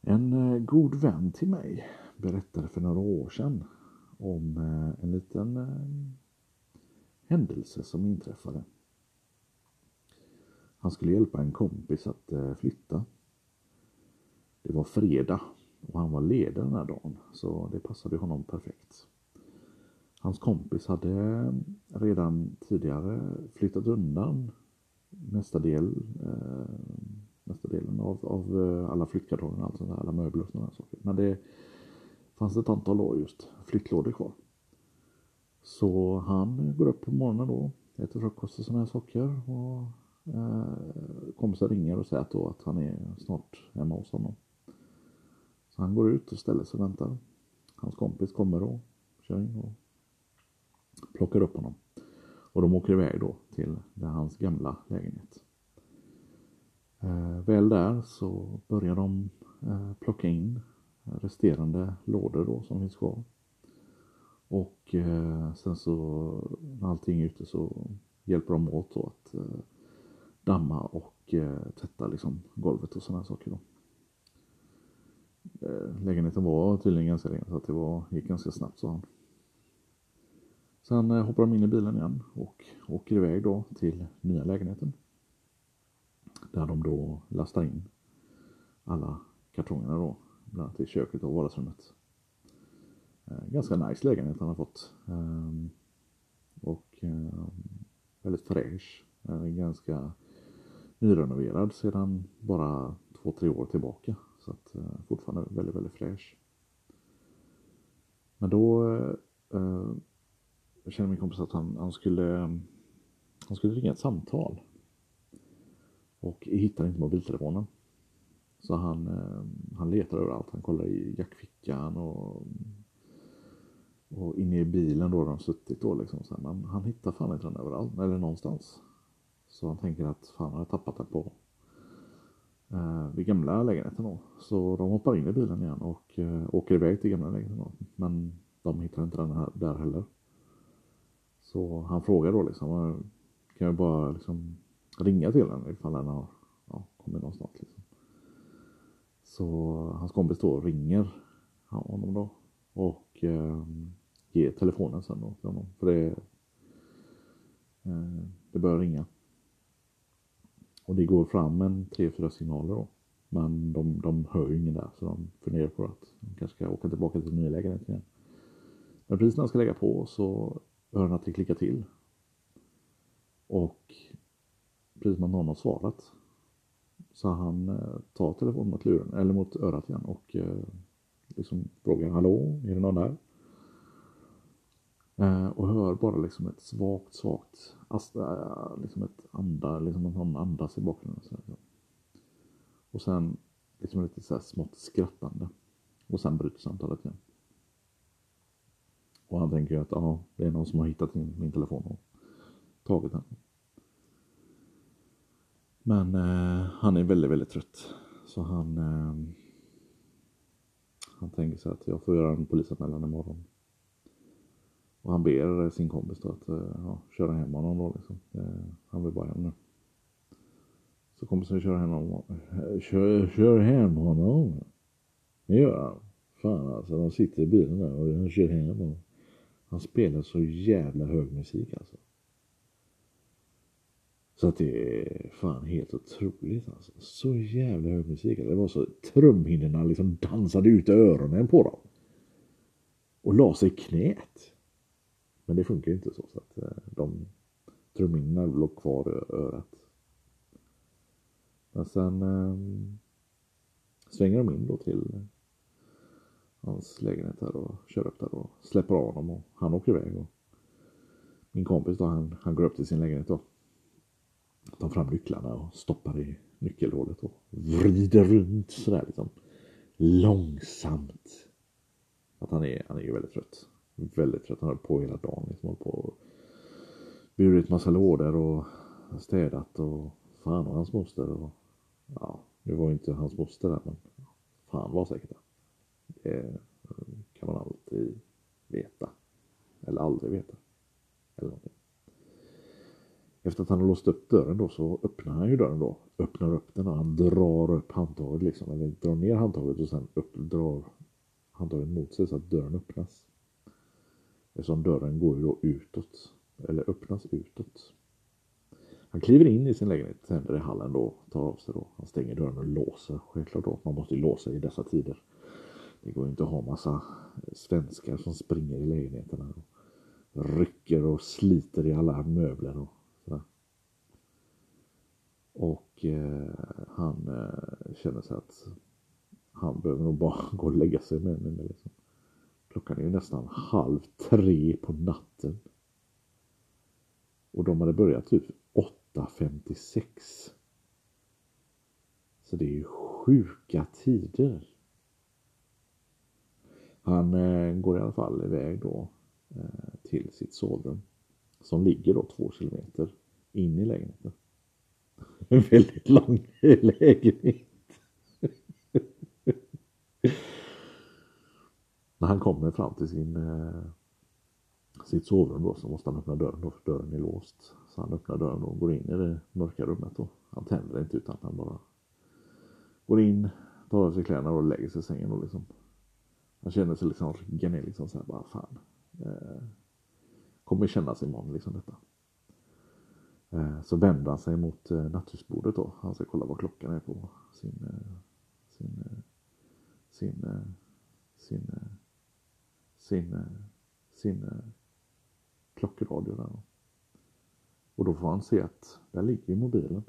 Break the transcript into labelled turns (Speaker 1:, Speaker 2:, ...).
Speaker 1: En eh, god vän till mig berättade för några år sedan om eh, en liten eh, händelse som inträffade. Han skulle hjälpa en kompis att flytta. Det var fredag och han var ledig den här dagen så det passade honom perfekt. Hans kompis hade redan tidigare flyttat undan nästa del största delen av, av eh, alla flyttkartonger, alltså alla möbler och sådana saker. Men det fanns ett antal just flyttlådor kvar. Så han går upp på morgonen då, äter frukost och sådana här saker och eh, kompisen ringer och säger att, då att han är snart hemma hos honom. Så han går ut och ställer sig och väntar. Hans kompis kommer och kör in och plockar upp honom. Och de åker iväg då till hans gamla lägenhet. Eh, väl där så börjar de eh, plocka in resterande lådor då som finns kvar. Och eh, sen så när allting är ute så hjälper de åt då att eh, damma och eh, tvätta liksom golvet och sådana saker då. Eh, lägenheten var tydligen ganska ren så att det var, gick ganska snabbt sa han. Sen hoppar de in i bilen igen och åker iväg då till nya lägenheten. Där de då lastar in alla kartongerna då, bland annat i köket och vardagsrummet. Eh, ganska nice lägenhet han har fått. Ehm, och eh, väldigt fräsch. Eh, ganska nyrenoverad sedan bara två, tre år tillbaka. Så att fortfarande väldigt, väldigt fräsch. Men då eh, känner min kompis att han, han skulle han skulle ringa ett samtal och hittar inte mobiltelefonen. Så han, eh, han letar överallt. Han kollar i jackfickan och, och inne i bilen då där de suttit då liksom. Så men han hittar fan inte den överallt, eller någonstans. Så han tänker att fan har jag tappat den på eh, vid gamla lägenheten då. Så de hoppar in i bilen igen och eh, åker iväg till gamla lägenheten då. Men de hittar inte den här där heller. Så han frågar då liksom, kan jag bara liksom ringa till honom ifall han har ja, kommit någonstans. Liksom. Så hans kompis då ringer honom då och eh, ger telefonen sen då till honom. För det, eh, det börjar ringa. Och det går fram en tre, fyra signaler då. Men de, de hör ju ingen där så de funderar på att de kanske ska åka tillbaka till nya lägenheten igen. Men precis när han ska lägga på så hör han att det klickar till. Och precis som att någon har svarat. Så han eh, tar telefonen mot luren, eller mot örat igen och eh, liksom frågar Hallå, är det någon där? Eh, och hör bara liksom ett svagt, svagt, eh, liksom ett anda, liksom att någon andas i bakgrunden. Så här. Liksom. Och sen liksom lite så här smått skrattande. Och sen bryter samtalet igen. Och han tänker ju att ja, det är någon som har hittat min, min telefon och tagit den. Men eh, han är väldigt, väldigt trött. Så han, eh, han tänker sig att jag får göra en polisanmälan imorgon. Och han ber eh, sin kompis då att eh, ja, köra hem honom då liksom. Eh, han vill bara hem nu. Så kompisen kör hem honom. Eh, kör, kör hem honom? Det gör han. Fan alltså, de sitter i bilen där och han kör hem honom. Han spelar så jävla hög musik alltså. Så att det är fan helt otroligt alltså. Så jävla hög musik. Det var så trumhinnorna liksom dansade ut öronen på dem. Och la sig i knät. Men det funkar ju inte så. så att eh, de trumhinnorna låg kvar i örat. Men sen eh, svänger de in då till hans lägenhet här och kör upp där och släpper av honom och han åker iväg. Och min kompis då han, han går upp till sin lägenhet då tar fram nycklarna och stoppar i nyckelhålet och vrider runt sådär liksom långsamt. Att han är, han är ju väldigt trött. Väldigt trött. Han har på hela dagen. Liksom på och burit massa lådor och städat och fan och hans moster och ja, nu var inte hans moster där men fan var säkert där. Det kan man alltid veta. Eller aldrig veta. Eller någonting. Efter att han har låst upp dörren då så öppnar han ju dörren då. Öppnar upp den och han drar upp handtaget liksom. Eller drar ner handtaget och sen upp, drar handtaget mot sig så att dörren öppnas. Eftersom dörren går ju då utåt. Eller öppnas utåt. Han kliver in i sin lägenhet, tänder i hallen då, tar av sig då. Han stänger dörren och låser. Självklart då, man måste ju låsa i dessa tider. Det går inte att ha massa svenskar som springer i lägenheterna. Och rycker och sliter i alla möbler och. Och eh, han eh, känner sig att han behöver nog bara gå och lägga sig med henne. Liksom. Klockan är ju nästan halv tre på natten. Och de hade börjat typ 8.56. Så det är ju sjuka tider. Han eh, går i alla fall iväg då eh, till sitt sovrum. Som ligger då två kilometer. En väldigt lång lägenhet. När han kommer fram till sin, eh, sitt sovrum då så måste han öppna dörren då för dörren är låst. Så han öppnar dörren och går in i det mörka rummet då. Han tänder inte utan han bara går in, tar av sig kläderna och lägger sig i sängen och liksom. Han känner sig liksom ryggen är liksom bara fan. Eh, kommer kännas imorgon liksom detta. Eh, så vänder han sig mot eh, nattduksbordet då. Han ska kolla vad klockan är på sin eh, sin sin sin sin sin klockradio där. Och då får han se att där ligger mobilen